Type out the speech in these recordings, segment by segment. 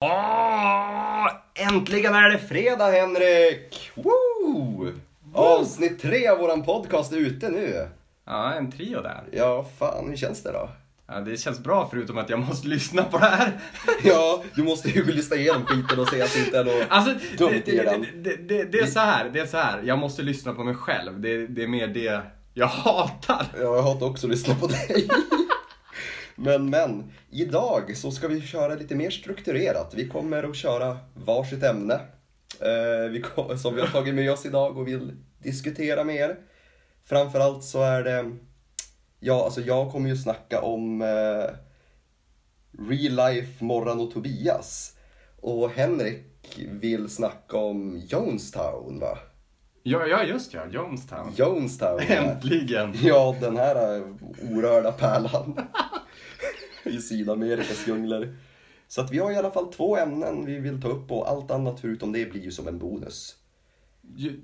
Åh, äntligen är det fredag Henrik! Woo! Avsnitt tre av våran podcast är ute nu. Ja, en trio där. Ja, fan hur känns det då? Ja, det känns bra förutom att jag måste lyssna på det här. Ja, du måste ju lyssna igenom skiten och se att det inte är något Alltså, dumt i den. det, det, det är så här, det är så här. Jag måste lyssna på mig själv. Det, det är mer det jag hatar. Ja, jag hatar också att lyssna på dig. Men, men, idag så ska vi köra lite mer strukturerat. Vi kommer att köra varsitt ämne eh, vi som vi har tagit med oss idag och vill diskutera med er. Framförallt så är det, ja alltså jag kommer ju snacka om eh, Real Life Morran och Tobias. Och Henrik vill snacka om Jonestown va? Ja, ja just ja, Jonestown. Jonestown. Äntligen. Ja, den här eh, orörda pärlan i Sydamerikas djungler. Så att vi har i alla fall två ämnen vi vill ta upp och allt annat förutom det blir ju som en bonus.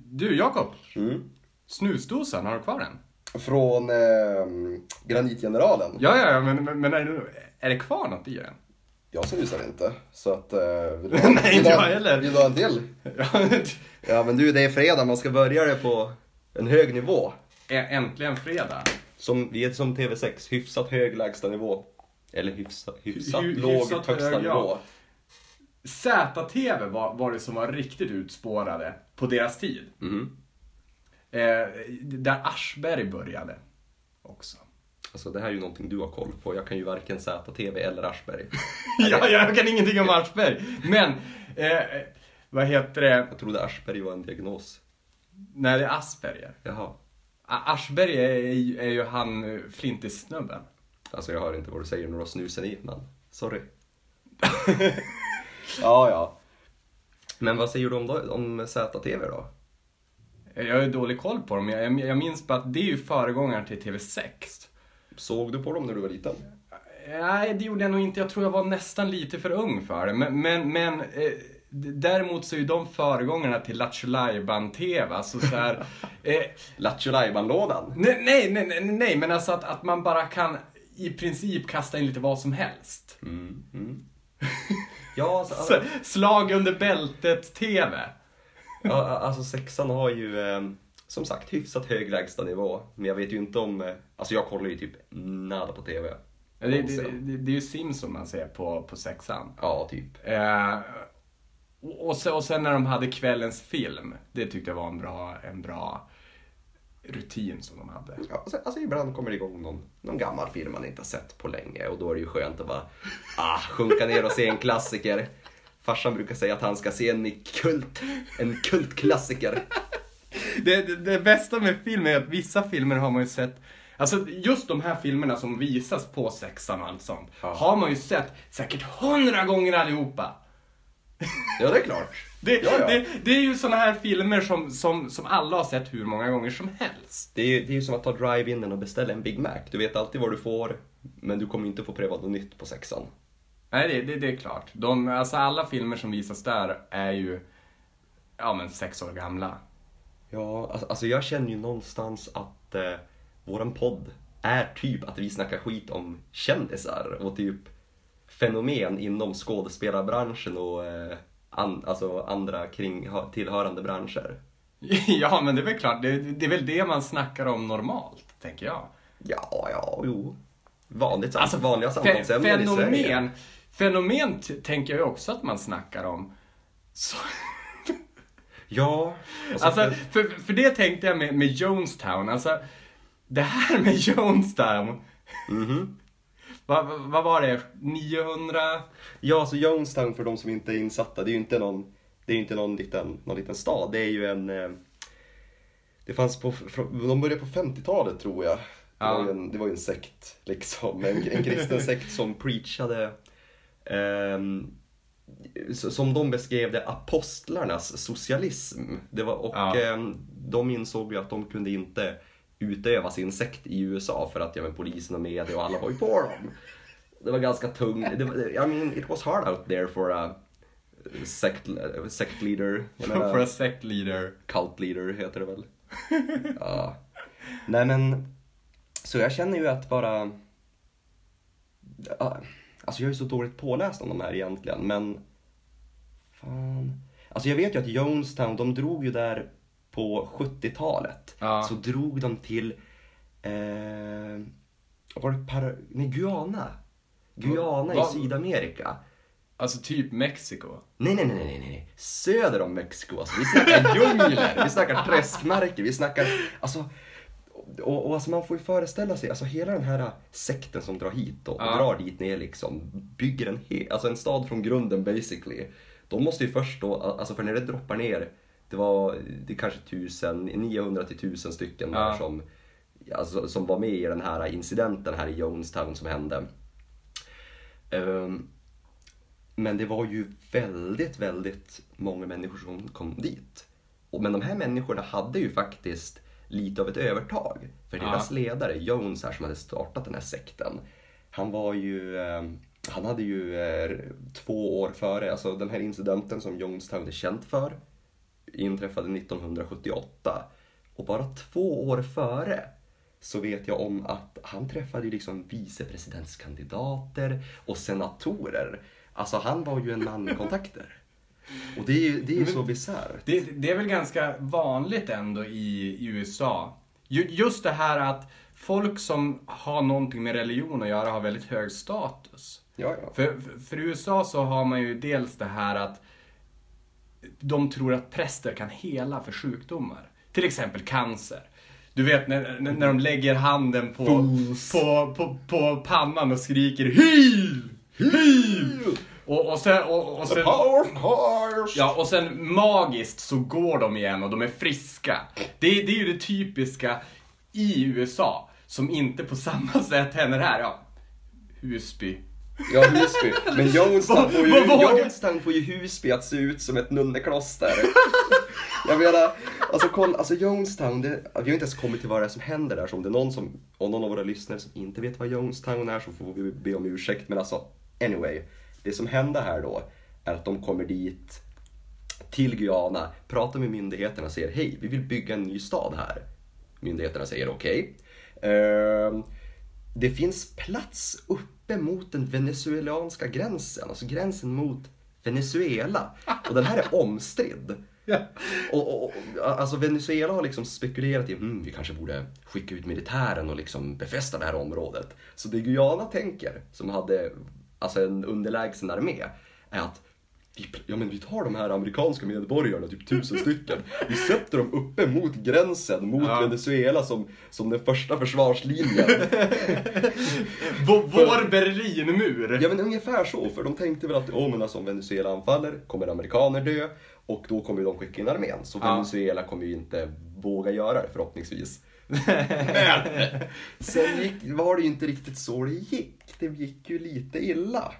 Du, Jakob. Mm. Snusdosan, har du kvar den? Från eh, Granitgeneralen. Ja, ja, men, men, men är, det, är det kvar något i den? Jag snusar inte. Så att... Eh, vill du ha- Nej, inte jag heller. Vill du ha en till? Ja, men du, det är fredag. Man ska börja det på en hög nivå. Äntligen fredag. Som, vi är som TV6, hyfsat hög lägsta nivå. Eller hyfsat, hyfsat Hy- låg hyfsat högsta hög, ja. nivå. ZTV var, var det som var riktigt utspårade på deras tid. Mhm. Eh, där Aschberg började också. Alltså det här är ju någonting du har koll på. Jag kan ju varken ZTV eller Aschberg. ja, jag kan ingenting om Aschberg. Men, eh, vad heter det? Jag trodde Aschberg var en diagnos. Nej, det är Asperger. Jaha. Aschberg är, är, ju han eh, flintis-snubben. Alltså jag hör inte vad du säger när du har snusen i, men sorry. ja, ja. Men vad säger du om, då, om ZTV då? Jag har ju dålig koll på dem. Jag, jag minns bara att det är ju föregångaren till TV6. Såg du på dem när du var liten? Nej, det gjorde jag nog inte. Jag tror jag var nästan lite för ung för det. Men, men, men eh, däremot så är ju de föregångarna till Lattjo Lajban-TV. Alltså så här, eh, Lattjo Lajban-lådan? nej, nej, nej, nej, nej, men alltså att, att man bara kan i princip kasta in lite vad som helst. Mm, mm. Ja, alltså, Så, slag under bältet-TV. ja, alltså sexan har ju eh, som sagt hyfsat hög lägsta nivå. Men jag vet ju inte om, eh, alltså jag kollar ju typ nada på TV. Det, det, det, det är ju Simpson man ser på, på sexan. Ja, typ. Eh, och, och, sen, och sen när de hade kvällens film, det tyckte jag var en bra, en bra rutin som de hade. Ja, alltså, alltså ibland kommer det igång någon, någon gammal film man inte har sett på länge och då är det ju skönt att bara ah, sjunka ner och se en klassiker. Farsan brukar säga att han ska se en kult, en kultklassiker. Det, det, det bästa med film är att vissa filmer har man ju sett Alltså just de här filmerna som visas på sexan och allt sånt Ja. har man ju sett säkert hundra gånger allihopa. Ja, det är klart. Det, Ja, ja. det, det är ju såna här filmer som, som, som alla har sett hur många gånger som helst. Det är ju det är ju som att ta drive-inen och beställa en Big Mac. Du vet alltid vad du får, men du kommer inte få pröva något nytt på sexan. Nej, det, det, det är klart. De, alltså alla filmer som visas där är ju, ja men sex år gamla. Ja, alltså, alltså jag känner ju någonstans att eh, våran podd är typ att vi snackar skit om kändisar och typ fenomen inom skådespelarbranschen och eh, an, alltså andra kring, tillhörande branscher. ja, men det är väl klart. Det, det är väl det man snackar om normalt, tänker jag. Ja, ja, jo. Vanligt, Alltså, vanliga samtalsämnen i Sverige. fenomen, tänker jag också att man snackar om. Så, Ja. Alltså, alltså, för- för, för det tänkte jag med, med Jonestown. Alltså, det här med Jonestown. Mhm. Vad vad- vad var det? 900? Ja, alltså Jonestown för de som inte är insatta, det är ju inte någon, det är inte någon liten, någon liten stad. Det är ju en... eh, Det fanns på, de började på 50-talet tror jag. Det, Ja. var en, det var ju en sekt, liksom. En, en kristen sekt som preachade, s- som de beskrev det, apostlarnas socialism. Det var, och Ja. ehm, de insåg ju att de kunde inte utöva sin sekt i USA för att ja, men, polisen och media och alla var ju på dem. Det var ganska tungt. I mean, it was hard out there for a sect, sect leader. For a sect leader. cult leader heter det väl. ja. Nej men, så jag känner ju att bara... Alltså jag är så dåligt påläst om de här egentligen, men fan. Alltså jag vet ju att Jonestown, de drog ju där på 70-talet. Ja. Så drog de till, eh, var det Par- nej, Guyana. Guyana Va- i Sydamerika. Alltså typ Mexiko. Nej, nej, nej, nej, nej. Söder om Mexiko. Alltså, vi snackar djungler, vi snackar träskmarker, vi snackar... Alltså, och, och alltså man får ju föreställa sig, alltså hela den här sekten som drar hit och, och Ja. drar dit ner liksom, bygger en, alltså en stad från grunden basically. De måste ju först då, alltså för när det droppar ner, det var det är kanske 1000, 900 till 1000 stycken där Ja. som, alltså, som var med i den här incidenten här i Jonestown som hände. Ehm, men det var ju väldigt, väldigt många människor som kom dit. Och, men de här människorna hade ju faktiskt lite av ett övertag. För Ja. deras ledare, Jones här som hade startat den här sekten, han var ju, eh, han hade ju eh, två år före, alltså den här incidenten som Jonestown är känt för, inträffade 1978. Och bara två år före så vet jag om att han träffade liksom vicepresidentskandidater och senatorer. Alltså han var ju en man med kontakter. Och det är ju, det är ju så bisarrt. Det, det är väl ganska vanligt ändå i, i USA. Ju, just det här att folk som har någonting med religion att göra har väldigt hög status. Ja, ja. För, för, för i USA så har man ju dels det här att de tror att präster kan hela för sjukdomar. Till exempel cancer. Du vet när, när, de lägger handen på, på, på, på pannan och skriker HEAL! HEAL! Och, och sen, och, och sen! Ja, och sen magiskt så går de igen och de är friska. Det, är- det är ju det typiska i USA, som inte på samma sätt händer här. Ja, Husby. Ja, Husby. Men Jonestown får, ju, Jonestown får ju Husby att se ut som ett nunnekloster. Jag menar, alltså, kolla, alltså Jonestown, det, vi har inte ens kommit till vad det är som händer där. Så om det är någon, som, om någon av våra lyssnare som inte vet vad Jonestown är så får vi be om ursäkt. Men alltså, anyway. Det som hände här då är att de kommer dit till Guyana, pratar med myndigheterna och säger hej, vi vill bygga en ny stad här. Myndigheterna säger okej. Ehm, det finns plats uppe mot den venezuelanska gränsen, alltså gränsen mot Venezuela. Och den här är omstridd. Och, och, och, alltså Venezuela har liksom spekulerat i hmm, vi kanske borde skicka ut militären och liksom befästa det här området. Så det Guyana tänker, som hade alltså en underlägsen armé, är att vi, ja, men vi tar de här amerikanska medborgarna, typ tusen stycken. Vi sätter dem uppe mot gränsen, mot Ja. Venezuela som, som den första försvarslinjen. Vår, vår Berlinmur. Ja men ungefär så, för de tänkte väl att oh, men alltså, om Venezuela anfaller kommer amerikaner dö och då kommer de skicka in armén. Så Ja. Venezuela kommer ju inte våga göra det förhoppningsvis. Sen gick, var det ju inte riktigt så det gick. Det gick ju lite illa.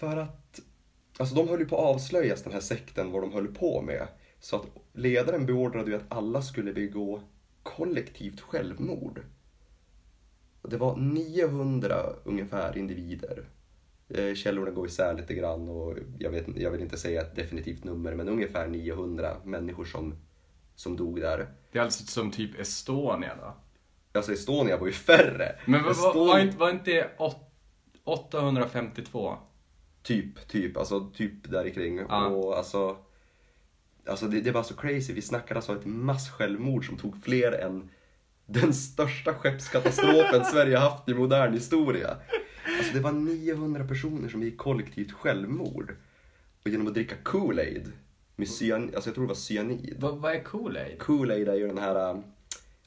För att, alltså de höll ju på att avslöjas den här sekten, vad de höll på med. Så att ledaren beordrade ju att alla skulle begå kollektivt självmord. Det var 900 ungefär individer. Eh, Källorna går isär lite grann och jag, vet, jag vill inte säga ett definitivt nummer men ungefär 900 människor som, som dog där. Det är alltså som typ Estonia då. Alltså Estonia var ju färre. Men vad- vad- Eston- var inte, var inte det åt- 852? Typ, typ, alltså typ där kring. Ja. Och alltså, alltså det, det var så crazy. Vi snackade alltså ett massjälvmord som tog fler än den största skeppskatastrofen Sverige haft i modern historia. Alltså det var 900 personer som gick kollektivt självmord. Och genom att dricka Kool-Aid, med cyan, alltså jag tror det var cyanid. Vad, vad är Kool-Aid? Kool-Aid är ju den här äh,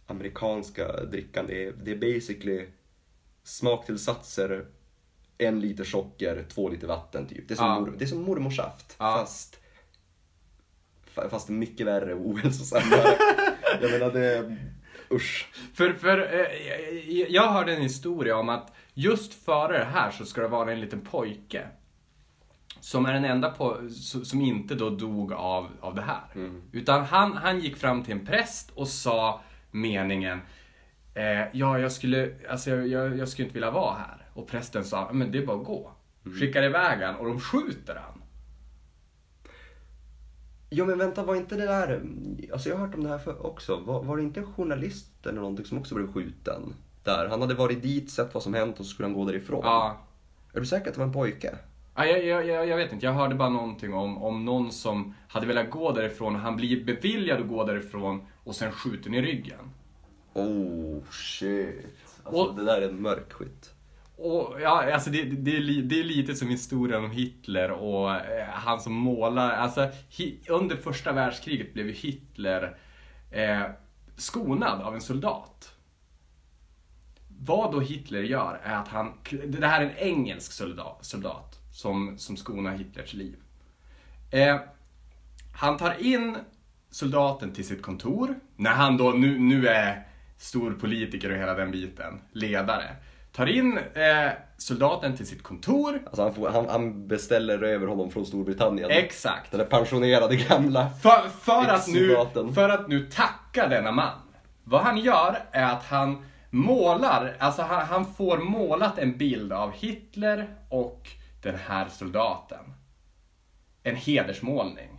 amerikanska drickan. Det är, det är basically smaktillsatser, en liter socker, två liter vatten typ. Det är som, Ja. mor, det är som mormorsaft Ja. fast fa- Fast mycket värre och ohälsosammare. jag menar det, usch. För, för eh, jag- hörde en historia om att just före det här så ska det vara en liten pojke. Som är den enda som inte då dog av, av det här. Utan han, han gick fram till en präst och sa meningen eh, Ja, jag skulle, alltså jag, jag, jag skulle inte vilja vara här. Och prästen sa, men det är bara att gå. Skickar iväg han och de skjuter han. Jo men vänta, var inte det där, alltså jag har hört om det här för också. Var, var det inte en journalist eller någonting som också blev skjuten? Där, han hade varit dit, sett vad som hänt och så skulle han gå därifrån. Ja. Är du säker att det var en pojke? Ja, jag, jag, jag, jag vet inte, jag hörde bara någonting om, om någon som hade velat gå därifrån och han blir beviljad att gå därifrån och sen skjuten i ryggen. Oh shit. Alltså, Och- det där är en mörk skit. Och, ja, alltså det, det, är det är lite som historien om Hitler och eh, han som målar. Alltså, hi, under första världskriget blev Hitler eh, skonad av en soldat. Vad då Hitler gör är att han, det här är en engelsk soldat, soldat som, som skonar Hitlers liv. Eh, han tar in soldaten till sitt kontor, när han då nu, nu är stor politiker och hela den biten, ledare. Tar in eh, soldaten till sitt kontor, Alltså han, får, han, han beställer över honom från Storbritannien. exakt. Den där pensionerade gamla. För, för, att nu, för att nu tacka denna man. Vad han gör är att han målar, alltså han, han får målat en bild av Hitler och den här soldaten. En hedersmålning.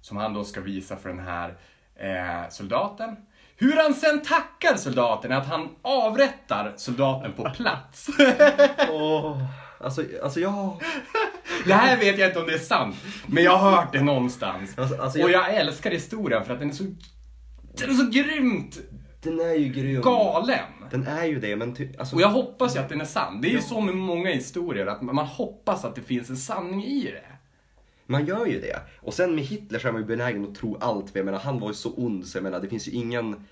Som han då ska visa för den här eh, soldaten. Hur han sen tackar soldaten är att han avrättar soldaten på plats. Åh, alltså, alltså jag... Det här vet jag inte om det är sant, men jag har hört det någonstans. Alltså- alltså Och jag- jag älskar historien för att den är så, den är så grymt Den är ju grym. galen. Den är ju det, men ty, alltså, Och jag hoppas ju att den är sann. Det är ju så med många historier, att man hoppas att det finns en sanning i det. Man gör ju det. Och sen med Hitler så är man ju benägen att tro allt. För jag menar, han var ju så ond så jag menar, det finns ju ingen...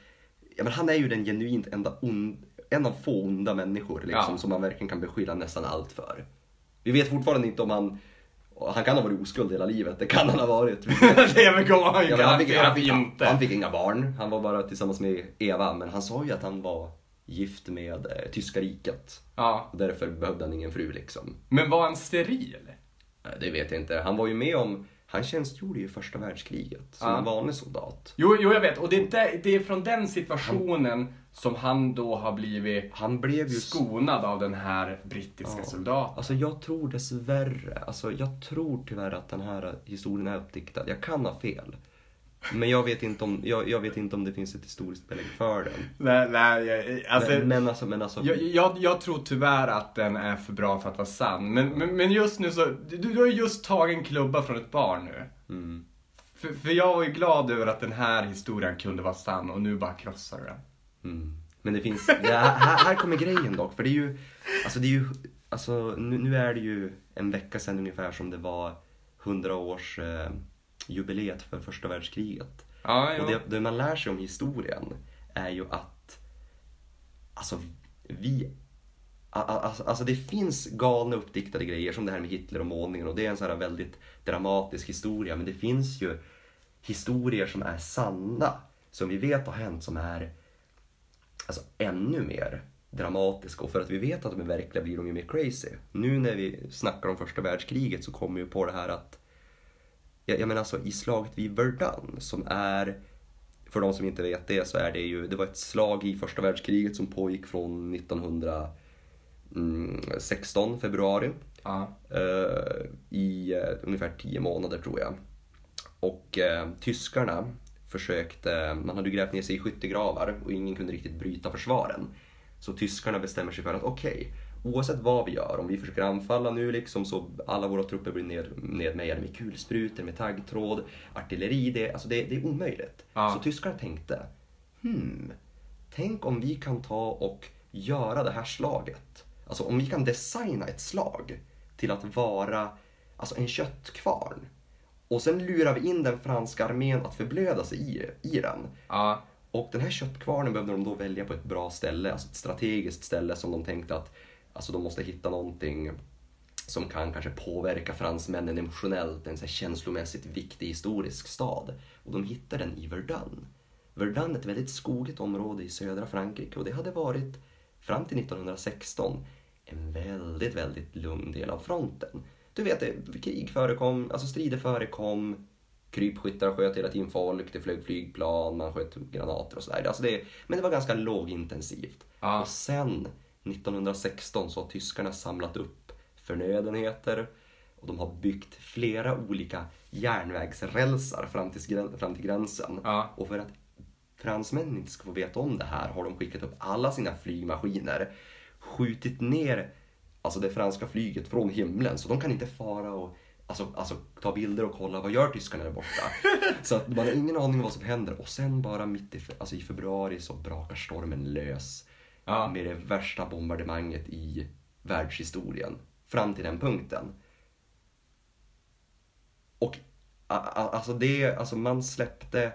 Jag menar, han är ju den genuint enda ond, en av få onda människor liksom, Ja. som man verkligen kan beskylla nästan allt för. Vi vet fortfarande inte om han... Han kan ha varit oskuld hela livet, det kan han ha varit. det han Ja, fick, han, garanterat fick, han, inte. han fick inga barn, han var bara tillsammans med Eva. Men han sa ju att han var gift med eh, tyska riket. Ja. Och därför behövde han ingen fru liksom. Men var han steril? Nej, Det vet jag inte. Han var ju med om, han tjänstgjorde ju i första världskriget som Ja. en vanlig soldat. Jo, jo, jag vet. Och det är, där, det är från den situationen som han då har blivit Han blev ju... skonad av den här brittiska soldaten. Alltså jag tror dessvärre, alltså jag tror tyvärr att den här historien är uppdiktad. Jag kan ha fel. Men jag vet inte om, jag, jag vet inte om det finns ett historiskt belägg för den. Nej, nej, alltså... men, men alltså, men alltså. Jag, jag, jag tror tyvärr att den är för bra för att vara sann. Men, men, men just nu så, du, du har ju just tagit en klubba från ett barn nu. Mm. För, för jag var ju glad över att den här historien kunde vara sann och nu bara krossar du den. Mm. Men det finns, det här, här- kommer grejen dock. För det är ju, alltså det är ju, alltså nu, nu är det ju en vecka sedan ungefär som det var 100 års eh, jubileet för första världskriget. Ja, Och det, det man lär sig om historien är ju att alltså vi Alltså, alltså det finns galna uppdiktade grejer som det här med Hitler och målningen och det är en sån här väldigt dramatisk historia men det finns ju historier som är sanna som vi vet har hänt som är alltså ännu mer dramatiska och för att vi vet att de är verkliga blir de ju mer crazy. Nu när vi snackar om första världskriget så kommer vi på det här att jag, jag menar alltså i slaget vid Verdun som är för de som inte vet det så är det ju, det var ett slag i första världskriget som pågick från 1916 februari Ja. eh, i eh, ungefär 10 månader tror jag. Och eh, tyskarna försökte, man hade grävt ner sig i skyttegravar och ingen kunde riktigt bryta försvaren. Så tyskarna bestämmer sig för att okej, oavsett vad vi gör, om vi försöker anfalla nu liksom så alla våra trupper blir ned, nedmejade med kulsprutor, med taggtråd, artilleri, det, alltså det, det är omöjligt. Ja. Så tyskarna tänkte, hmm, tänk om vi kan ta och göra det här slaget. Alltså om vi kan designa ett slag till att vara alltså en köttkvarn. Och sen lurar vi in den franska armén att förblöda sig i, i den. Ja. Och den här köttkvarnen behövde de då välja på ett bra ställe, alltså ett strategiskt ställe som de tänkte att alltså de måste hitta någonting som kan kanske påverka fransmännen emotionellt, en så känslomässigt viktig historisk stad. Och de hittade den i Verdun. Verdun är ett väldigt skogigt område i södra Frankrike och det hade varit fram till 1916 en väldigt, väldigt lugn del av fronten. Du vet, krig förekom, alltså strider förekom, krypskyttar sköt hela tiden folk, det flög flygplan, man sköt granater och sådär. Alltså det, men det var ganska lågintensivt. Ja. Och sen 1916 så har tyskarna samlat upp förnödenheter och de har byggt flera olika järnvägsrälsar fram till, fram till gränsen. Ja. Och för att fransmännen inte ska få veta om det här har de skickat upp alla sina flygmaskiner, skjutit ner alltså det franska flyget från himlen så de kan inte fara och alltså, alltså, ta bilder och kolla vad gör tyskarna där borta. så att man har ingen aning om vad som händer och sen bara mitt i, alltså i februari så brakar stormen lös Ja. med det värsta bombardemanget i världshistorien fram till den punkten. Och alltså det, alltså man släppte,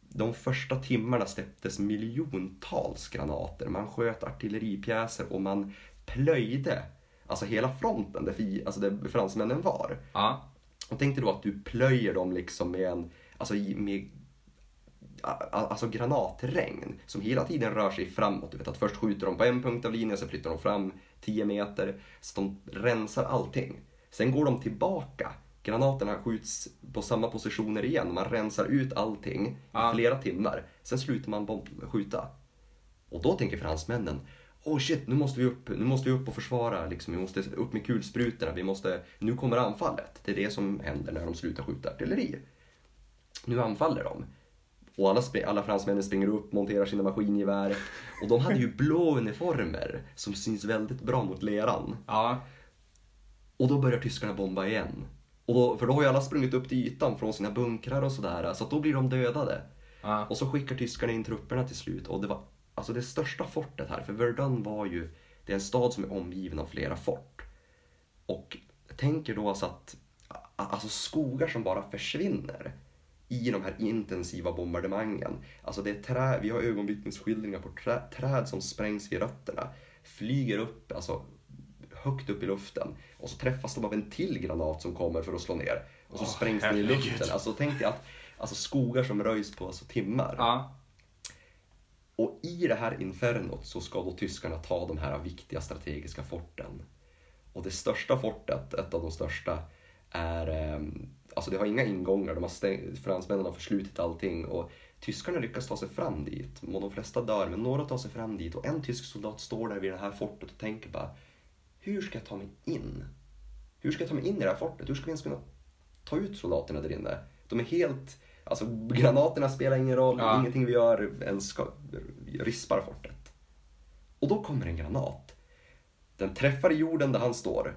de första timmarna släpptes miljontals granater. Man sköt artilleripjäser och man plöjde alltså hela fronten där, fi, alltså där fransmännen var. Ja. Och tänk dig då att du plöjer dem liksom med en, alltså med alltså granatregn som hela tiden rör sig framåt. Du vet att först skjuter de på en punkt av linjen, sen flyttar de fram 10 meter. Så de rensar allting. Sen går de tillbaka. Granaterna skjuts på samma positioner igen. Man rensar ut allting i flera timmar. Sen slutar man skjuta. Och då tänker fransmännen, oh shit, nu måste vi upp, nu måste vi upp och försvara, liksom, vi måste upp med kulsprutorna, vi måste, nu kommer anfallet. Det är det som händer när de slutar skjuta artilleri. Nu anfaller de. Och alla, alla fransmännen springer upp, monterar sina maskingevär. Och de hade ju blå uniformer som syns väldigt bra mot leran. Ja. Och då börjar tyskarna bomba igen. Och då, för då har ju alla sprungit upp till ytan från sina bunkrar och sådär, så att då blir de dödade. Ja. Och så skickar tyskarna in trupperna till slut och det var alltså det största fortet här, för Verdun var ju, det är en stad som är omgiven av flera fort. Och tänk er då alltså att, alltså skogar som bara försvinner i de här intensiva bombardemangen. Alltså det är trä, vi har ögonvittnesskildringar på trä, träd som sprängs vid rötterna, flyger upp, alltså högt upp i luften och så träffas de av en till granat som kommer för att slå ner och så Åh, sprängs den i luften. Alltså tänk dig att alltså, skogar som röjs på alltså, timmar. Ja. Och i det här infernot så ska då tyskarna ta de här viktiga strategiska forten. Och det största fortet, ett av de största, är... ehm, Alltså det har inga ingångar, de har stäng, fransmännen har förslutit allting och tyskarna lyckas ta sig fram dit. Och de flesta dör, men några tar sig fram dit och en tysk soldat står där vid det här fortet och tänker bara Hur ska jag ta mig in? Hur ska jag ta mig in i det här fortet? Hur ska vi ens kunna ta ut soldaterna där inne? De är helt... Alltså granaterna spelar ingen roll, Ja. ingenting vi gör ens ska, rispar fortet. Och då kommer en granat. Den träffar i jorden där han står,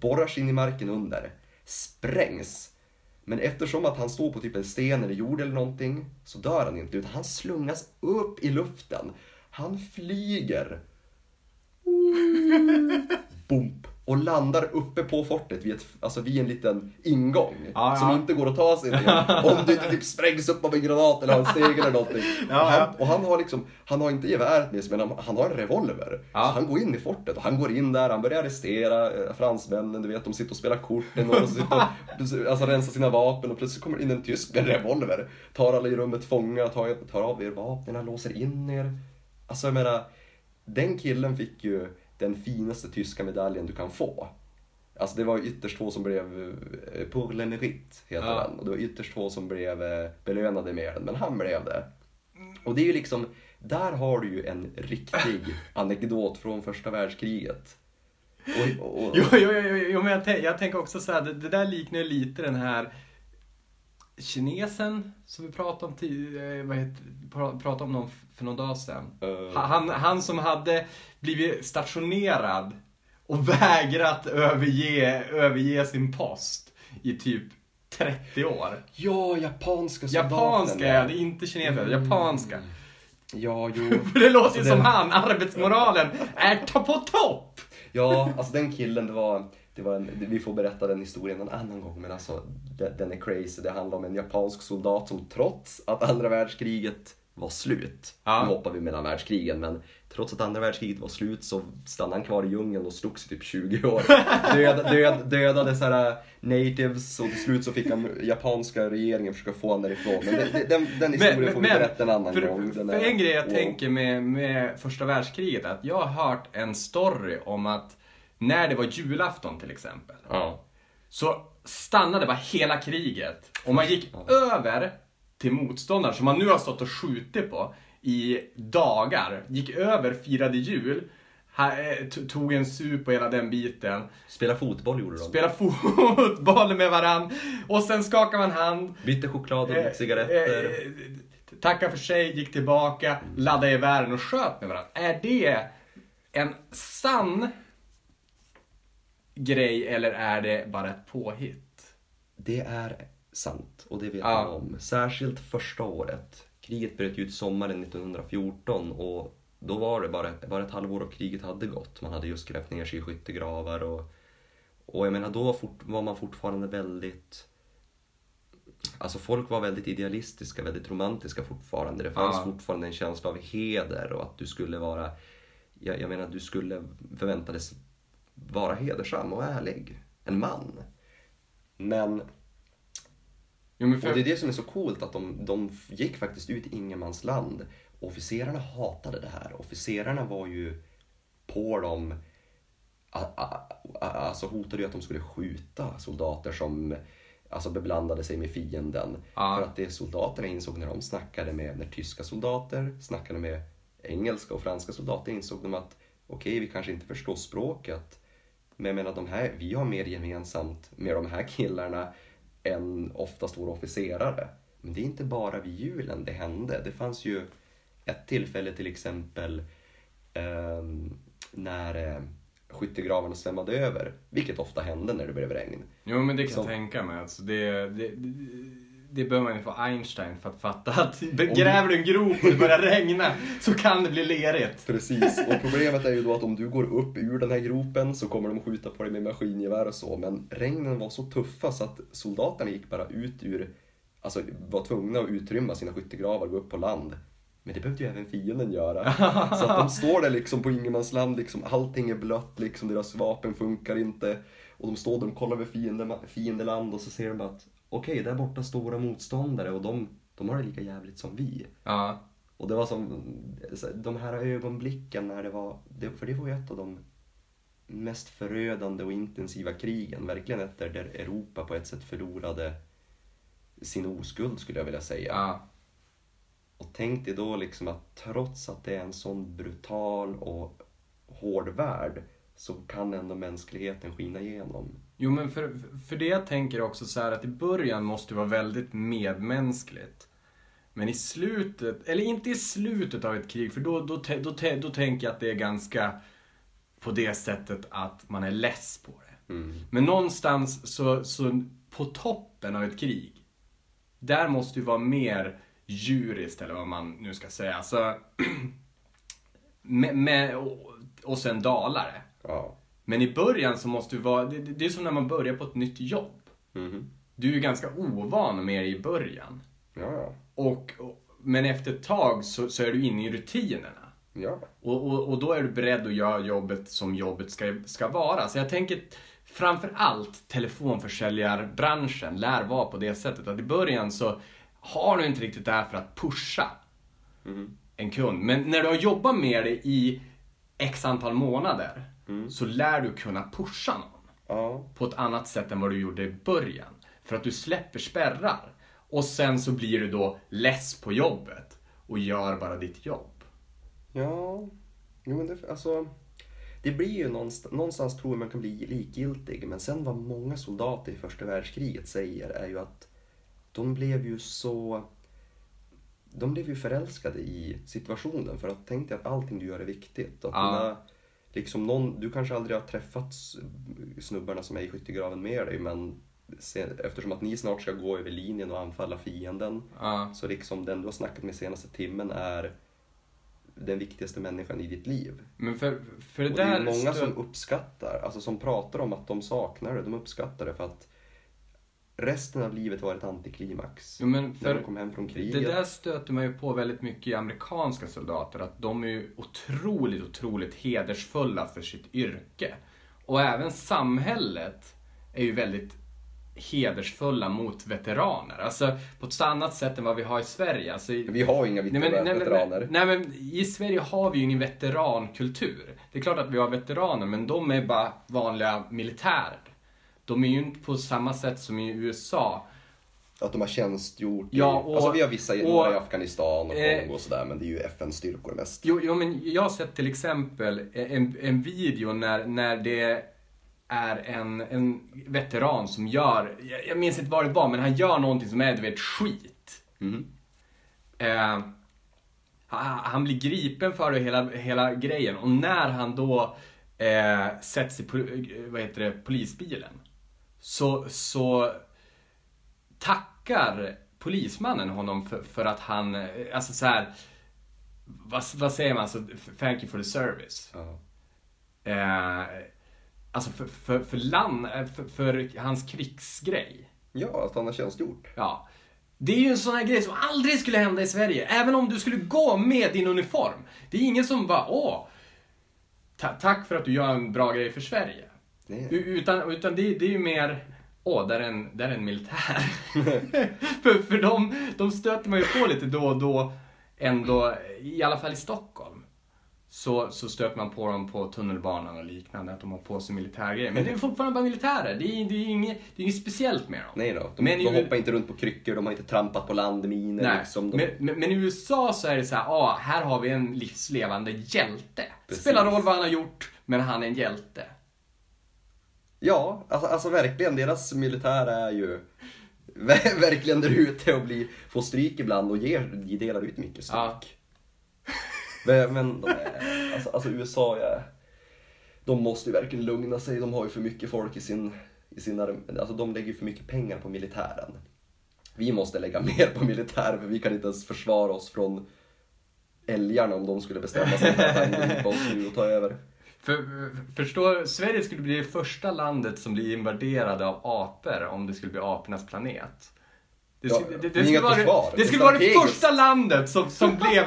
borrar sig in i marken under, sprängs. Men eftersom att han står på typ en sten eller jord eller någonting så dör han inte, utan han slungas upp i luften. Han flyger. Bump. Och landar uppe på fortet vid, ett, alltså vid en liten ingång Ja, som ja. inte går att ta sig till. Om du inte typ sprängs upp av en granat eller har en steg eller någonting. Ja, och, han, och han har liksom, han har inte geväret med sig men han, han har en revolver. Ja. Så han går in i fortet och han går in där, han börjar arrestera eh, fransmännen, du vet de sitter och spelar kort, som sitter och alltså, rensar sina vapen och plötsligt kommer in en tysk med en revolver. Tar alla i rummet fånga, tar, tar av er vapnen, låser in er. Alltså jag menar, den killen fick ju den finaste tyska medaljen du kan få. Alltså det var ytterst få som blev, eh, pour le mérite heter Ja. den. Och det var ytterst få som blev eh, belönade med den, men han blev det. Och det är ju liksom, där har du ju en riktig anekdot från första världskriget. Och, och, och, Jo, jo, jo, jo, men jag, jag tänker också så här, det, det där liknar ju lite den här kinesen som vi pratade om, ti- eh, vad heter, pra- pratade om någon, för någon dag sedan. Eh. Han, han som hade blivit stationerad och vägrat överge, överge sin post i typ 30 år. Ja, japanska soldaten. Japanska, ja, det är inte kineser, japanska. Ja, jo. För det låter ju Alltså, som den- han, arbetsmoralen är på topp! Ja, alltså den killen, det var, det var en, vi får berätta den historien en annan gång, men alltså den, den är crazy. Det handlar om en japansk soldat som trots att andra världskriget var slut, Ja. nu hoppar vi mellan världskrigen, men trots att andra världskriget var slut så stannade han kvar i djungeln och slogs i typ 20 år. Död, död, dödade så här natives och till slut så fick han japanska regeringen försöka få honom därifrån. Men det, den, den historien får vi berätta en annan för, gång. För, Den är- en grej jag wow. tänker med, med första världskriget, att jag har hört en story om att när det var julafton till exempel, Ja. så stannade bara hela kriget. Och man gick över till motståndaren som man nu har stått och skjutit på i dagar. Gick över, firade jul, eh, tog en sup och hela den biten. Spela fotboll gjorde de. Spelade fotboll med varann och sen skakade man hand. Bytte choklad och Eh, cigaretter. eh, Tacka för sig, gick tillbaka, laddade gevären och sköt med varandra. Är det en sann grej eller är det bara ett påhitt? Det är sant och det vet Ja. man om. Särskilt första året. Kriget bröt ut sommaren 1914 och då var det bara, bara ett halvår och kriget hade gått. Man hade just grävt ner sig i skyttegravar och, och jag menar då var, fort, var man fortfarande väldigt Alltså folk var väldigt idealistiska, väldigt romantiska fortfarande. Det fanns Ja. fortfarande en känsla av heder och att du skulle vara jag, jag menar du skulle förväntades vara hedersam och ärlig. En man. Men Jo, men och för, det är det som är så coolt att de, de gick faktiskt ut i ingenmansland. Officerarna hatade det här. Officerarna var ju på dem, alltså hotade ju att de skulle skjuta soldater som alltså beblandade sig med fienden. Ja. För att det soldaterna insåg när de snackade med, när tyska soldater snackade med engelska och franska soldater insåg de att okej, vi kanske inte förstår språket. Men jag menar, de här, vi har mer gemensamt med de här killarna än oftast våra officerare. Men det är inte bara vid julen det hände. Det fanns ju ett tillfälle till exempel ehm, när eh, skyttegravarna svämmade över, vilket ofta hände när det blev regn. jo, men det kan Så- jag tänka mig. Alltså, det, det, det, det behöver man ju få Einstein för att fatta att gräver du en grop och det börjar regna så kan det bli lerigt. Precis, och problemet är ju då att om du går upp ur den här gropen så kommer de skjuta på dig med maskingevär och så. Men regnen var så tuffa så att soldaterna gick bara ut ur, alltså var tvungna att utrymma sina skyttegravar och gå upp på land. Men det behövde ju även fienden göra. Så att de står där liksom på ingenmansland, liksom, allting är blött, liksom, deras vapen funkar inte. Och de står där och kollar över fiende, fiendeland och så ser de att okej, där borta står våra motståndare och de, de har det lika jävligt som vi. Ja, Och det var som de här ögonblicken när det var, för det var ju ett av de mest förödande och intensiva krigen, verkligen efter där Europa på ett sätt förlorade sin oskuld skulle jag vilja säga. ja. Och tänk dig då liksom att trots att det är en sån brutal och hård värld så kan ändå mänskligheten skina igenom. Jo, men för, för det jag tänker också så här att i början måste det vara väldigt medmänskligt. Men i slutet, eller inte i slutet av ett krig, för då, då, då, tä- då tänker jag att det är ganska på det sättet att man är less på det. Mm. Men någonstans så, så på toppen av ett krig, där måste ju vara mer djuriskt eller vad man nu ska säga. Alltså, med, med, och, och sen dalare. Ja. Men i början så måste du vara, det, det är som när man börjar på ett nytt jobb. Mhm. Du är ganska ovan med det i början. Ja, ja. Och, och, men efter ett tag så, så är du inne i rutinerna. Ja. Och, och, och då är du beredd att göra jobbet som jobbet ska, ska vara. Så jag tänker framför allt telefonförsäljarbranschen lär vara på det sättet att i början så har du inte riktigt det här för att pusha Mhm. en kund. Men när du har jobbat med det i x antal månader Mm. så lär du kunna pusha någon Ja. på ett annat sätt än vad du gjorde i början. För att du släpper spärrar. Och sen så blir du då less på jobbet och gör bara ditt jobb. Ja, jo men det, alltså. Det blir ju någonstans, någonstans tror jag man kan bli likgiltig. Men sen vad många soldater i första världskriget säger är ju att de blev ju så... De blev ju förälskade i situationen. För att tänk dig att allting du gör är viktigt. Att Ja. dina, liksom någon, du kanske aldrig har träffat snubbarna som är i skyttegraven med dig. Men se- eftersom att ni snart ska gå över linjen och anfalla fienden. Ja. Så liksom den du har snackat med senaste timmen är den viktigaste människan i ditt liv. Men för, för det Och det är många stö- som uppskattar, alltså som pratar om att de saknar det, de uppskattar det för att resten av livet var ett antiklimax. Jo, men När de kom hem från det kriget. där stöter man ju på väldigt mycket i amerikanska soldater. Att de är ju otroligt, otroligt hedersfulla för sitt yrke. Och även samhället är ju väldigt hedersfulla mot veteraner. Alltså på ett annat sätt än vad vi har i Sverige. Alltså, i- Vi har inga Nej men, nej, veteraner. nej men i Sverige har vi ju ingen veterankultur. Det är klart att vi har veteraner men de är bara vanliga militärer. De är ju inte på samma sätt som i USA. Att de har tjänstgjort Ja, och- alltså vi har vissa några i Afghanistan och eh, Kongo och sådär men det är ju FN-styrkor mest. Jo, jo men jag har sett till exempel en, en video när, när det är en, en veteran som gör, jag, jag minns inte vad det var, men han gör någonting som är du vet skit. Mhm. Eh, han, blir gripen för det hela, hela grejen och när han då eh, sätts i eh, vad heter det, polisbilen så, så tackar polismannen honom för, för att han, eh, alltså så här, vad, vad säger man, alltså, thank you for the service. Ja. Eh, alltså för, för, för, land, eh, för, för hans krigsgrej. ja, att han har tjänstgjort. Ja. Det är ju en sån här grej som aldrig skulle hända i Sverige. Även om du skulle gå med din uniform. Det är ingen som bara, åh, ta- tack för att du gör en bra grej för Sverige. U- Utan, utan det, det är ju mer, åh, där är en, där är en militär. för för de, de stöter man ju på lite då och då, ändå, i alla fall i Stockholm. Så, så stöter man på dem på tunnelbanan och liknande, att de har på sig militärgrejer. Men det är fortfarande bara militärer, det är, det är, inget, det är inget speciellt med dem. Nej då, de, Men de hoppar inte runt på kryckor, de har inte trampat på landminer. Nej, Liksom, de... men, men, men i USA så är det så här, ah, här har vi en livslevande hjälte. Precis. Spelar roll vad han har gjort, men han är en hjälte. Ja, alltså, alltså verkligen, deras militär är ju ver- verkligen där ute och blir, får stryk ibland och ger, de delar ut mycket stryk. Ja. Men, men de är, alltså, alltså USA, ja, de måste ju verkligen lugna sig. De har ju för mycket folk i sin, i sin alltså de lägger ju för mycket pengar på militären. Vi måste lägga mer på militär för vi kan inte ens försvara oss från älgarna om de skulle bestämma sig för att angripa oss nu och ta över. För, förstår, Sverige skulle bli det första landet som blir invaderade av apor om det skulle bli apornas planet. Det Ja, skulle, det, det skulle vara, försvar, det skulle vara det första landet som, som blev...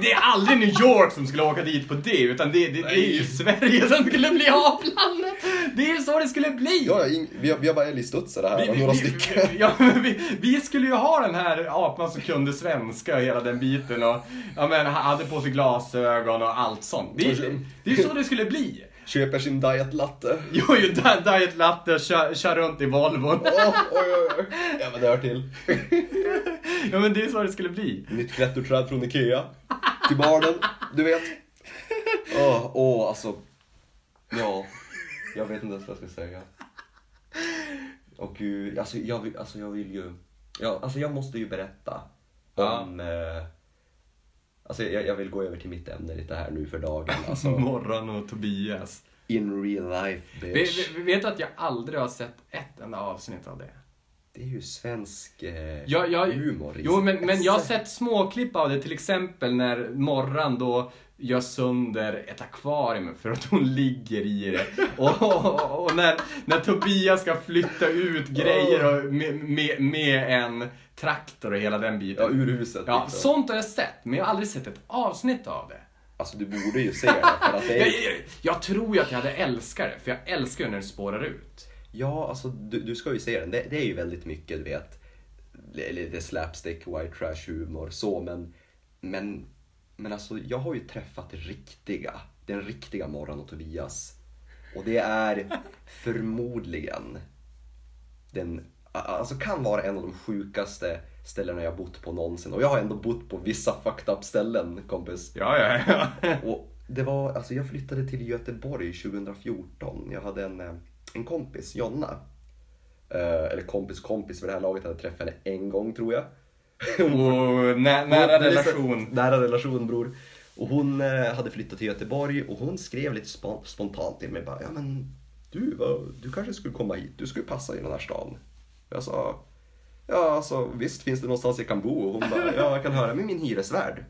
Det, är aldrig New York som skulle åka dit på det, utan det, det, är ju Sverige som skulle bli aplandet. Det är ju så det skulle bli. Ja, ing- vi har, vi har bara älgstudsare här, Vi, några vi, stycken. ja, vi, vi skulle ju ha den här apan som kunde svenska och hela den biten och ja, men, hade på sig glasögon och allt sånt. Det, det, det är ju så det skulle bli. Köper sin diet latte. Jo, Di- Diet Latte kör, kör runt i Volvon. Åh, oj, oj, oj. Ja, men det hör till. Ja, men det är så det skulle bli. Nytt klätterträd från Ikea. Till barnen, du vet. Åh, åh, alltså. Ja, jag vet inte ens vad jag ska säga. Och gud, alltså jag vill, alltså jag vill ju... Ja, alltså jag måste ju berätta om... Eh, alltså jag, jag vill gå över till mitt ämne lite här nu för dagen. Alltså, Morran och Tobias. in real life bitch. vet, vet du att jag aldrig har sett ett enda avsnitt av det? Det är ju svensk eh, Ja, jag, humor. Jo, men, men jag har esse. sett småklipp av det, till exempel när Morran då gör sönder ett akvarium för att hon ligger i det. Och, och, och när, när Tobias ska flytta ut grejer och med, med, med en traktor och hela den Ja, biten. ur huset. Ja, liksom. sånt har jag sett, men jag har aldrig sett ett avsnitt av det. Alltså du borde ju se det för att det Jag, är... jag, jag tror ju att jag hade älskat det, för jag älskar ju när det spårar ut. Ja, alltså du, du ska ju se den. Det, det är ju väldigt mycket, du vet, li- lite slapstick, white trash humor så, men, men, men alltså jag har ju träffat riktiga, den riktiga Morran och Tobias. Och det är förmodligen den, alltså kan vara en av de sjukaste ställena jag bott på någonsin. Och jag har ändå bott på vissa fucked up ställen, kompis. Ja, ja, ja. Och det var, alltså jag flyttade till Göteborg 2014. Jag hade en, eh, en kompis, Jonna. Eh, eller kompis kompis för det här laget hade träffat henne en gång tror jag. Och nä, nära relation. Nära relation bror. Och hon eh, hade flyttat till Göteborg och hon skrev lite spo- spontant till mig bara, ja men du, vad, du kanske skulle komma hit, du skulle passa i den här stan. Jag sa, ja alltså visst finns det någonstans jag kan bo? Och hon bara, ja jag kan höra med min hyresvärd.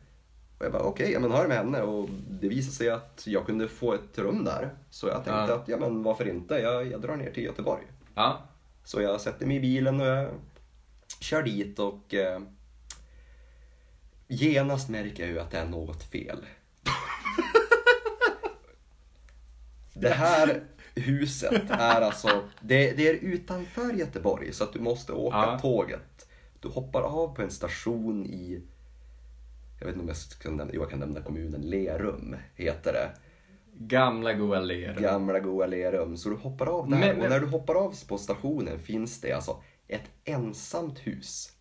Och jag bara okej, ja men hör med henne och det visade sig att jag kunde få ett rum där. Så jag tänkte Ja. att ja men varför inte, jag, jag drar ner till Göteborg. Ja. Så jag sätter mig i bilen och jag kör dit och eh, genast märker jag ju att det är något fel. det här huset är alltså, det, det är utanför Göteborg så att du måste åka Ja. tåget. Du hoppar av på en station i, jag vet inte om jag ska nämna, jag kan nämna kommunen, Lerum heter det. Gamla goa Lerum. Gamla goa Lerum. Så du hoppar av där Men- och men- när du hoppar av på stationen finns det alltså ett ensamt hus.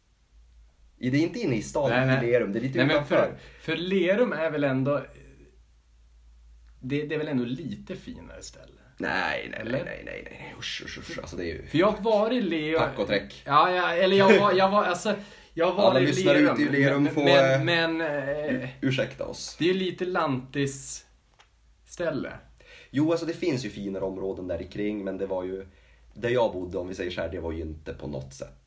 Det är inte inne i stan Nej, nej. i Lerum, det är lite Nej, utanför. för, för Lerum är väl ändå... Det, det är väl ändå lite finare ställe? Nej, nej, nej, Eller? nej, nej, nej, usch, usch, usch. Alltså det är ju... För jag har varit i Lerum... Tack och träck. Ja, ja, eller jag var, jag var, alltså... Jag har Alla i Lerum. ute i Lerum får, men, eh, men eh, Ursäkta oss. det är ju lite lantis ställe. Jo, alltså det finns ju finare områden där kring men det var ju, där jag bodde om vi säger så här, det var ju inte på något sätt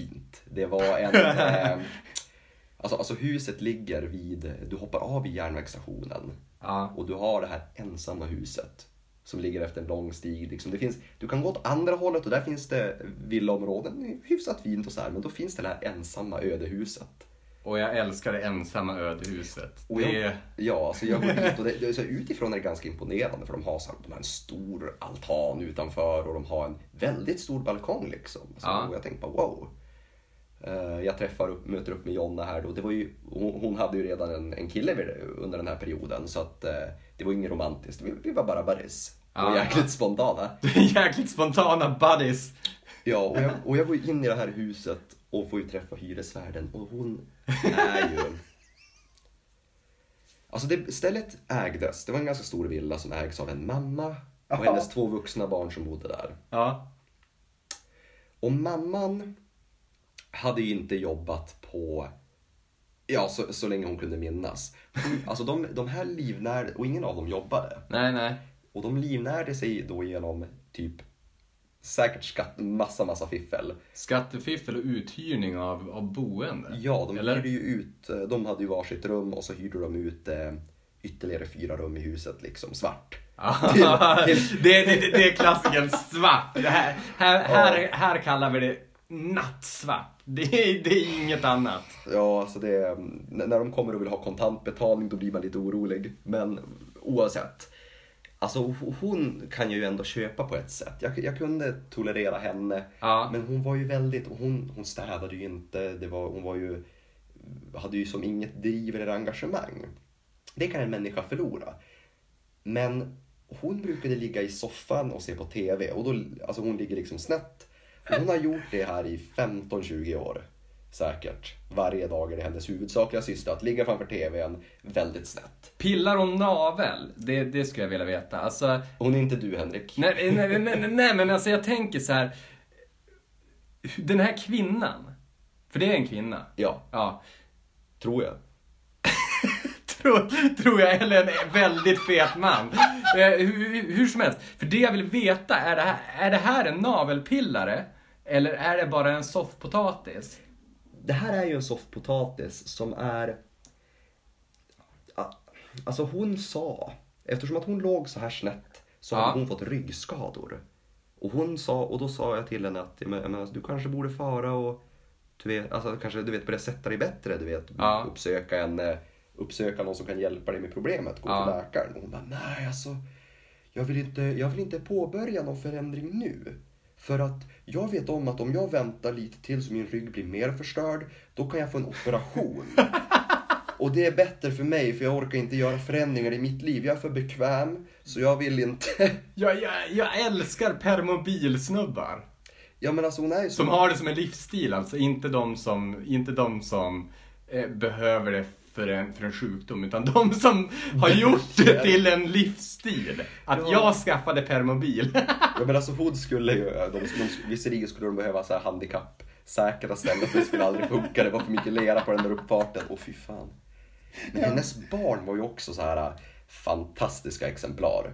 fint. Det var en, eh, alltså, alltså huset ligger vid, du hoppar av vid järnvägsstationen Ja. och du har det här ensamma huset som ligger efter en lång stig. Liksom. Det finns, du kan gå åt andra hållet och där finns det villaområden, hyfsat fint och så här, men då finns det det här ensamma ödehuset. Och jag älskar det ensamma ödehuset. Och Det jag, är... Ja, alltså jag går dit och det, det, så utifrån är det ganska imponerande för de har, så här, de har en stor altan utanför och de har en väldigt stor balkong liksom. Så, Ja. Och jag tänkte bara wow. Eh, Jag träffar upp, möter upp med Jonna här då. Det var ju, hon, hade ju redan en, en kille under den här perioden så att eh, det var inget romantiskt. Vi, vi var bara buddies. Och Ja. jäkligt spontana. Jäkligt spontana buddies. Ja, och jag, och jag går in i det här huset och får ju träffa hyresvärden och hon är ju... Alltså det, stället ägdes, det var en ganska stor villa som ägs av en mamma och hennes två vuxna barn som bodde där. Ja. Och mamman hade ju inte jobbat på, ja så, så länge hon kunde minnas. Alltså de, de här livnärde, och ingen av dem jobbade. Nej, nej. Och de livnärde sig då genom typ säkert skatt, massa, massa fiffel. Skattefiffel och uthyrning av, av boende. Ja, de Eller? hyrde ju ut, de hade ju varsitt rum och så hyrde de ut eh, ytterligare fyra rum i huset liksom svart. det, det, det, det är klassikern svart. Det här, här, här, här kallar vi det nattsvart. Det, är- det är inget annat. Ja, alltså det, n- när de kommer och vill ha kontantbetalning då blir man lite orolig. Men oavsett. Alltså ho- hon kan jag ju ändå köpa på ett sätt. Jag, jag kunde tolerera henne. Ja. Men hon var ju väldigt, hon, hon städade ju inte. Det var, hon var ju, hade ju som inget driv eller engagemang. Det kan en människa förlora. Men hon brukade ligga i soffan och se på TV. Och då, alltså hon ligger liksom snett. Hon har gjort det här i 15-20 år. Säkert. Varje dag är det hennes huvudsakliga syssla att ligga framför TVn väldigt snett. Pillar hon navel? Det, det skulle jag vilja veta. Alltså, Hon är inte du Henrik. nej, nej, nej, nej, nej, men alltså jag tänker så här. Den här kvinnan. För det är en kvinna. Ja, Ja. tror jag. Tror, tror jag, eller en väldigt fet man. Eh, hur, hur som helst, för det jag vill veta, är det här, är det här en navelpillare? Eller är det bara en soffpotatis? Det här är ju en soffpotatis som är... Alltså hon sa, eftersom att hon låg så här snett så Ja. hade hon fått ryggskador. Och hon sa, och då sa jag till henne att "Ja, men, men, du kanske borde fara och du vet, alltså, kanske du vet, börja sätta dig bättre. Du vet, Ja. uppsöka, en, eh, uppsöka någon som kan hjälpa dig med problemet. Gå Ja. till läkaren. Och hon bara, nej alltså. Jag vill, inte, jag vill inte påbörja någon förändring nu. För att jag vet om att om jag väntar lite till så min rygg blir mer förstörd, då kan jag få en operation. Och det är bättre för mig för jag orkar inte göra förändringar i mitt liv. Jag är för bekväm, så jag vill inte... Jag, jag, jag älskar permobilsnubbar. Ja men alltså hon är ju Som har det som en livsstil, alltså inte de som, inte de som eh, behöver det för en, för en sjukdom, utan de som har gjort det till en livsstil. Att Ja. jag skaffade permobil. Ja men alltså hon skulle ju, de, de, visserligen skulle de behöva så här handikappsäkra ställen för det skulle aldrig funka, det var för mycket lera på den där uppfarten. Åh fy fan. Men hennes barn var ju också så här äh, fantastiska exemplar.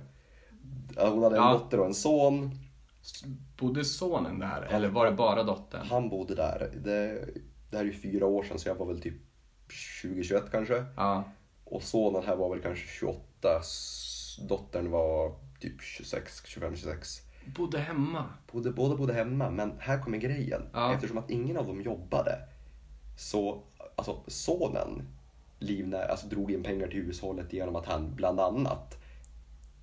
Ja, Hon hade en Ja. dotter och en son. Bodde sonen där, eller var det bara dottern? Han bodde där. Det, det här är ju fyra år sedan så jag var väl typ 20-21 kanske. Ja. Och sonen här var väl kanske 28. S- Dottern var typ 26, 25-26. Bodde hemma. Bodde, båda bodde hemma, men här kommer grejen. Ja. Eftersom att ingen av dem jobbade så, alltså sonen livnär, alltså drog in pengar till hushållet genom att han bland annat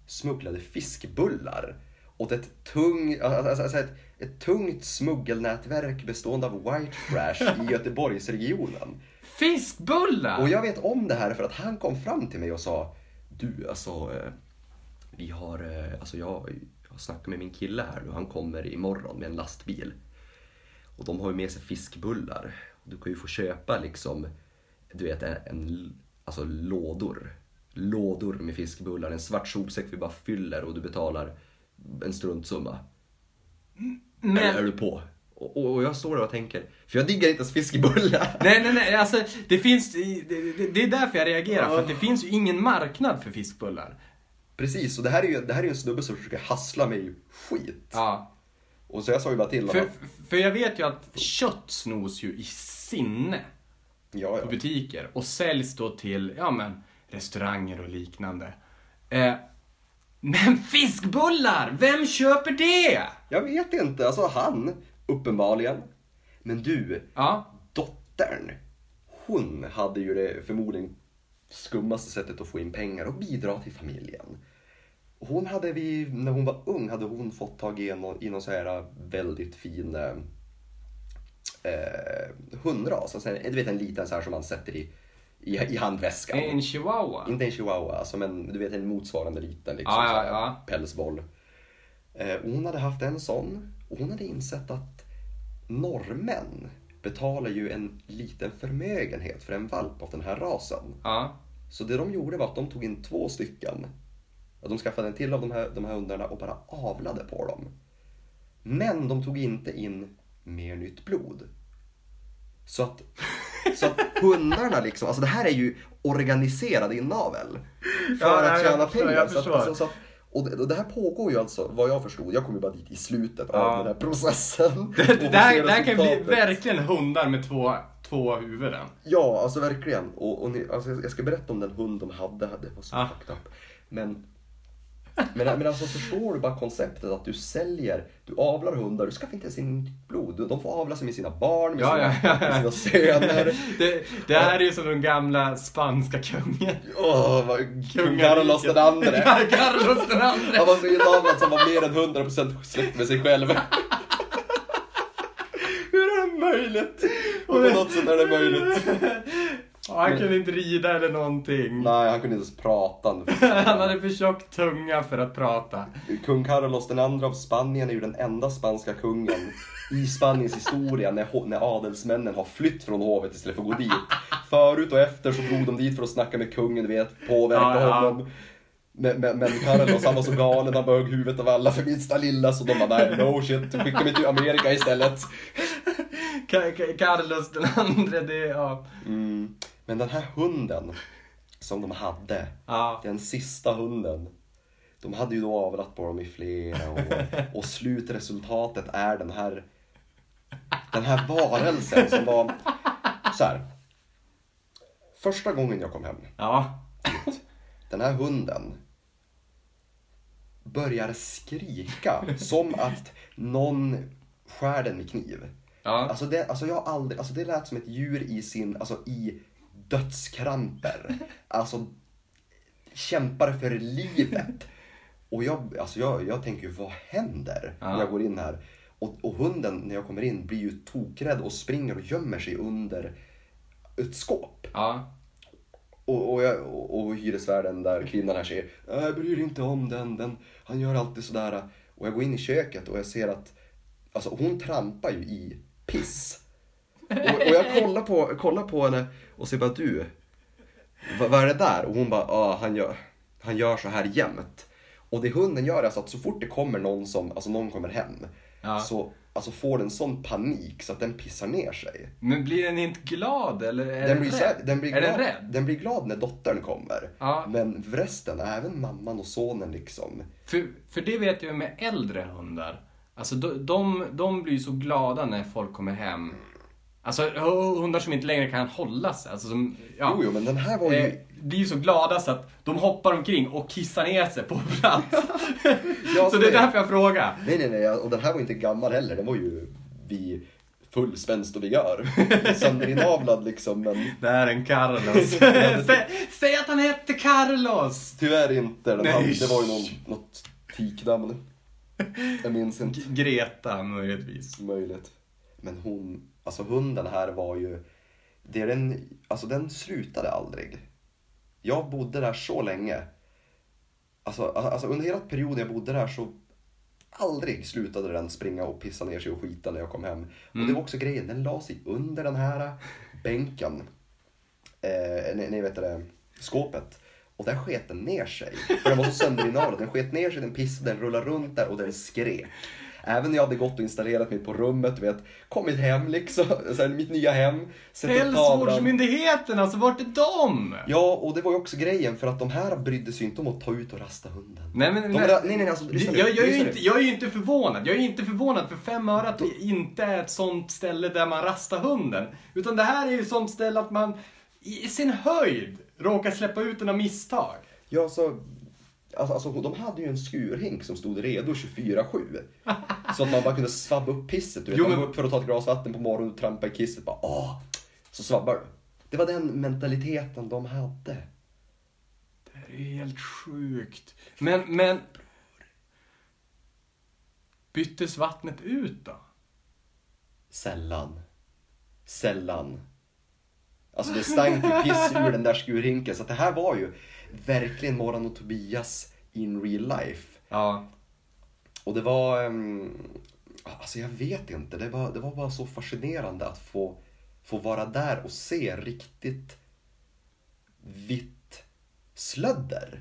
smugglade fiskbullar åt ett, tung, alltså, alltså ett, ett tungt smuggelnätverk bestående av white trash i Göteborgsregionen. Fiskbullar! Och jag vet om det här för att han kom fram till mig och sa Du, alltså eh, Vi har, eh, alltså jag, jag har snackat med min kille här nu. Han kommer imorgon med en lastbil. Och de har ju med sig fiskbullar. Du kan ju få köpa liksom, du vet en, en alltså lådor. Lådor med fiskbullar. En svart sopsäck vi bara fyller och du betalar en struntsumma. Men, Är, är du på? Och, och jag står där och tänker, för jag diggar inte ens fiskbullar. nej, nej, nej, alltså det finns, det, det, är därför jag reagerar, för att det finns ju ingen marknad för fiskbullar. Precis, och det här är ju, det här är en snubbe som försöker hassla mig skit. Ja. Och så jag sa ju bara till För, honom. för jag vet ju att kött snos ju i sinne Ja, på ja. butiker och säljs då till, ja men, restauranger och liknande. Eh, men fiskbullar, vem köper det? Jag vet inte, alltså han, uppenbarligen. Men du, Ja, dottern, hon hade ju det förmodligen skummaste sättet att få in pengar och bidra till familjen. Hon hade vi, när hon var ung, hade hon fått tag i någon, i någon så här väldigt fin eh, eh, hundras. Alltså, du vet en liten så här som man sätter i, i, i handväskan. en chihuahua. Inte en chihuahua, alltså, men du vet en motsvarande liten liksom, Ja, ja, ja. pälsboll. Eh, hon hade haft en sån och hon hade insett att norrmän betalar ju en liten förmögenhet för en valp av den här rasen. Ja, Så det de gjorde var att de tog in två stycken. De skaffade en till av de här, de här hundarna och bara avlade på dem. Men de tog inte in mer nytt blod. Så att, så att hundarna liksom, alltså det här är ju organiserad inavel. För Ja, att jag tjäna förstår, pengar. jag Så att, förstår. alltså, så att, och, det, det här pågår ju alltså, vad jag förstod, jag kom ju bara dit i slutet Ja. av den här processen. det, det, får här, det här kan bli verkligen hundar med två, två huvuden. Ja, alltså verkligen. Och, och ni, alltså, jag ska berätta om den hund de hade. Det var så Ah. fucked up. Men, men, men alltså förstår du bara konceptet att du säljer, du avlar hundar, du skaffar inte sin blod. De får avla sig med sina barn, med, Ja, sina, ja, ja, med sina söner. Det, det här är ju som den gamla spanska kungen. Åh, kung Carlos den andre. Ja, Carlos den andre. Han var så inavlad som var mer än 100% släkt med sig själv. Hur är det möjligt? Och på något sätt är det möjligt. Ja, han kunde inte rida eller någonting. Nej, han kunde inte ens prata. Han hade för tjock tunga för att prata. Kung Carlos den andra av Spanien är ju den enda spanska kungen i Spaniens historia när, när adelsmännen har flytt från hovet istället för att gå dit. Förut och efter så drog de dit för att snacka med kungen, du vet, påverka Ja, ja. honom. Men, men, men Carlos han var så galen, han bög huvudet av alla för minsta lilla så de bara nej, no shit, skicka mig till Amerika istället. Carlos den andre, det, ja. Mm. Men den här hunden som de hade, Ja. den sista hunden. De hade ju då avlat på dem i flera år och slutresultatet är den här den här varelsen som var så här. Första gången jag kom hem, Ja. den här hunden börjar skrika som att någon skär den med kniv. Ja. Alltså det, alltså jag aldrig, alltså det lät som ett djur i sin, alltså i dödskramper. Alltså kämpar för livet. Och jag, alltså jag, jag tänker ju, vad händer när jag går in här? Och, och hunden, när jag kommer in, blir ju tokrädd och springer och gömmer sig under ett skåp. Ja. Och, och, jag, och, och hyresvärden där, kvinnan här säger Jag bryr inte om den, den, han gör alltid sådär. Och jag går in i köket och jag ser att alltså, hon trampar ju i piss. Och, och jag kollar på, kollar på henne och säger bara du, vad, vad är det där? Och hon bara, ja han gör, han gör så här jämt. Och det hunden gör är alltså att så fort det kommer någon som, alltså någon kommer hem, Ja. så alltså får den sån panik så att den pissar ner sig. Men blir den inte glad eller är Den den blir, rädd? den, blir är glad, den rädd? den blir glad när dottern kommer. Ja. Men resten, även mamman och sonen liksom. För, för det vet jag med äldre hundar. Alltså de, de, de blir så glada när folk kommer hem. Alltså hundar som inte längre kan hålla sig. Alltså som, ja. Jo, jo, men den här var ju... Eh, blir ju så glada så att de hoppar omkring och kissar ner sig på plats. Ja, så det är därför jag frågar. Nej, nej, nej. Och den här var inte gammal heller. Den var ju vid full spänst och vigör. Sönderinavlad liksom, men Det är en Carlos. säg, säg att han hette Carlos! tyvärr inte. Den Nej. hade, det var ju någon, något tiknamn. Jag minns inte. Greta möjligtvis. Möjligt. Men hon, alltså hunden här var ju, det är den, alltså den slutade aldrig. Jag bodde där så länge. Alltså, alltså under hela perioden jag bodde där så aldrig slutade den springa och pissa ner sig och skita när jag kom hem. Och det var också grejen, den la sig under den här bänken. Eh, nej, nej, vet det, skåpet. Och där sket den ner sig. För den var så sönderinavlad. Den sket ner sig, den pissade, den rullade runt där och den skrek. Även när jag hade gått och installerat mig på rummet, vet, kommit hem liksom, sen mitt nya hem. Hälsovårdsmyndigheten, alltså vart är de? Ja, och det var ju också grejen för att de här brydde sig inte om att ta ut och rasta hunden. Nej, men, De, nej, nej, nej, alltså, lyssna nu, jag, jag, är inte, jag är ju inte förvånad. Jag är ju inte förvånad för fem öre att det inte är ett sånt ställe där man rastar hunden. Utan det här är ju ett sånt ställe att man i sin höjd råkar släppa ut den av misstag. Ja, så, alltså, alltså, de hade ju en skurhink som stod redo 24-7. så att man bara kunde svabba upp pisset. Du vet, Jo, men- upp för att ta ett glas vatten på morgonen och trampa i kisset. Bara, åh, så svabbar du. Det var den mentaliteten de hade. Det är ju helt sjukt. Men, men... Byttes vattnet ut då? Sällan. Sällan. Alltså det stank ju piss ur den där skurhinken. Så att det här var ju verkligen Morran och Tobias in real life. Ja. Och det var, um, alltså jag vet inte, det var, det var bara så fascinerande att få, få vara där och se riktigt vitt slödder.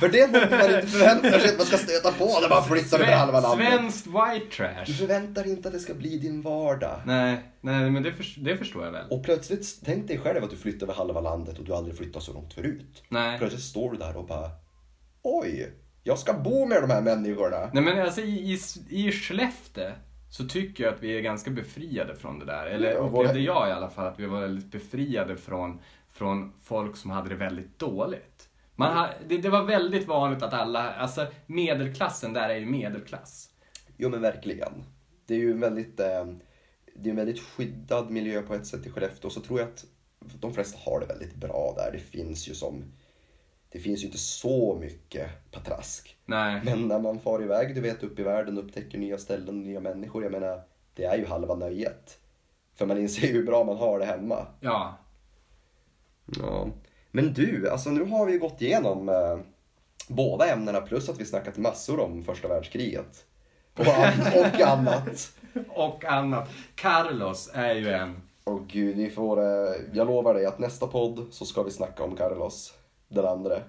För det är något man inte förväntar sig att man ska stöta på när man flyttar över halva landet. Svenskt white Du trash. förväntar inte att det ska bli din vardag. Nej, nej men det, för, det förstår jag väl. Och plötsligt, tänk dig själv att du flyttar över halva landet och du aldrig flyttat så långt förut. Nej. Plötsligt står du där och bara, oj, jag ska bo med de här människorna. Nej men alltså i, i, i Skellefteå så tycker jag att vi är ganska befriade från det där. Eller Ja, upplevde våra- jag i alla fall att vi var väldigt befriade från, från folk som hade det väldigt dåligt. Man har, det, det var väldigt vanligt att alla, alltså medelklassen där är ju medelklass. Jo men verkligen. Det är ju en väldigt, eh, det är en väldigt skyddad miljö på ett sätt i Skellefteå. Så tror jag att de flesta har det väldigt bra där. Det finns ju som, det finns ju inte så mycket patrask. Nej. Men när man far iväg, du vet, upp i världen och upptäcker nya ställen, nya människor. Jag menar, det är ju halva nöjet. För man inser ju hur bra man har det hemma. Ja. Ja. Men du, alltså nu har vi ju gått igenom eh, båda ämnena plus att vi snackat massor om första världskriget. Och, och annat. Och annat. Carlos är ju en... Och gud, vi får, eh, jag lovar dig att nästa podd så ska vi snacka om Carlos, den andra.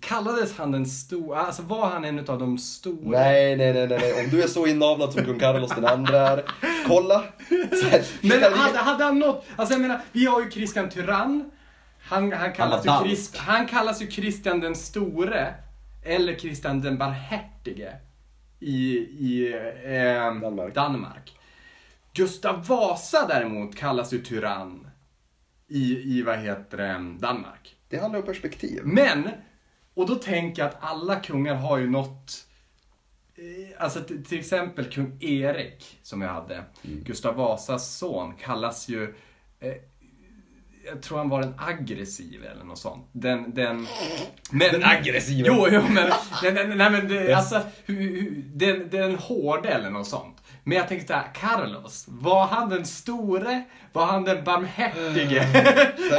Kallades han den stora, alltså var han en av de stora? Nej, nej, nej, nej, nej. Om du är så inavlad som kung Carlos den andra är, kolla. Här, Men hade, hade han något, alltså jag menar, vi har ju Christian Tyrann. Han, han, kallas, ju. Christ, han kallas ju Christian den store. Eller Christian den barmhärtige. I, i eh, Danmark. Danmark. Gustav Vasa däremot kallas ju tyrann. I, i vad heter det, Danmark. Det handlar om perspektiv. Men, och då tänker jag att alla kungar har ju något eh, Alltså till exempel kung Erik som jag hade, Mm. Gustav Vasas son, kallas ju eh, jag tror han var den aggressiva eller något sånt. Den, den... Men, Den aggressiva? Jo, jo men, nej, nej, nej, men det, alltså, hur, hur, den, den hårde eller något sånt. Men jag tänkte såhär, Carlos, var han den store? Var han den barmhärtige?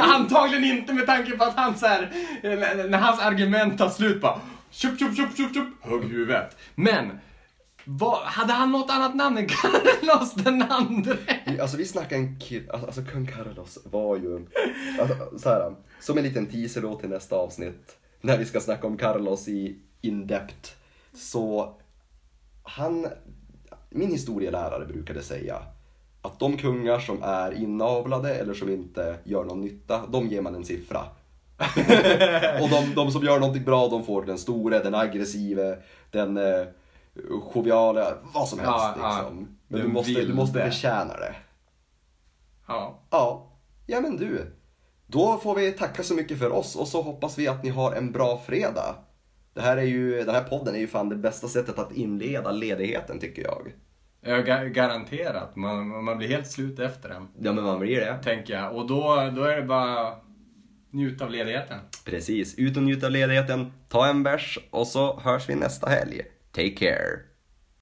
Antagligen inte med tanke på att han så här, när, när hans argument tar slut bara, tjup, tjup, tjup, tjup, tjup, hugg huvudet. Men, vad, hade han något annat namn än Carlos den andre? Alltså vi snackar en kille, alltså, alltså, kung Carlos var ju, alltså, så här, som en liten teaser då till nästa avsnitt, när vi ska snacka om Carlos i in-depth, så han, min historielärare brukade säga att de kungar som är inavlade eller som inte gör någon nytta, de ger man en siffra. och de, de som gör någonting bra, de får den store, den aggressive, den eh, joviala, vad som helst. Ja, ja. liksom. Men du Den måste, du måste förtjäna det. Ja. Ja, ja men du. Då får vi tacka så mycket för oss och så hoppas vi att ni har en bra fredag. Det här är ju, den här podden är ju fan det bästa sättet att inleda ledigheten tycker jag. Ja, ga- garanterat. Man, man blir helt slut efter den. Ja men man blir det. Tänker jag. Och då, då är det bara njuta av ledigheten. Precis, ut och njut av ledigheten, ta en bärs och så hörs vi nästa helg. Take care.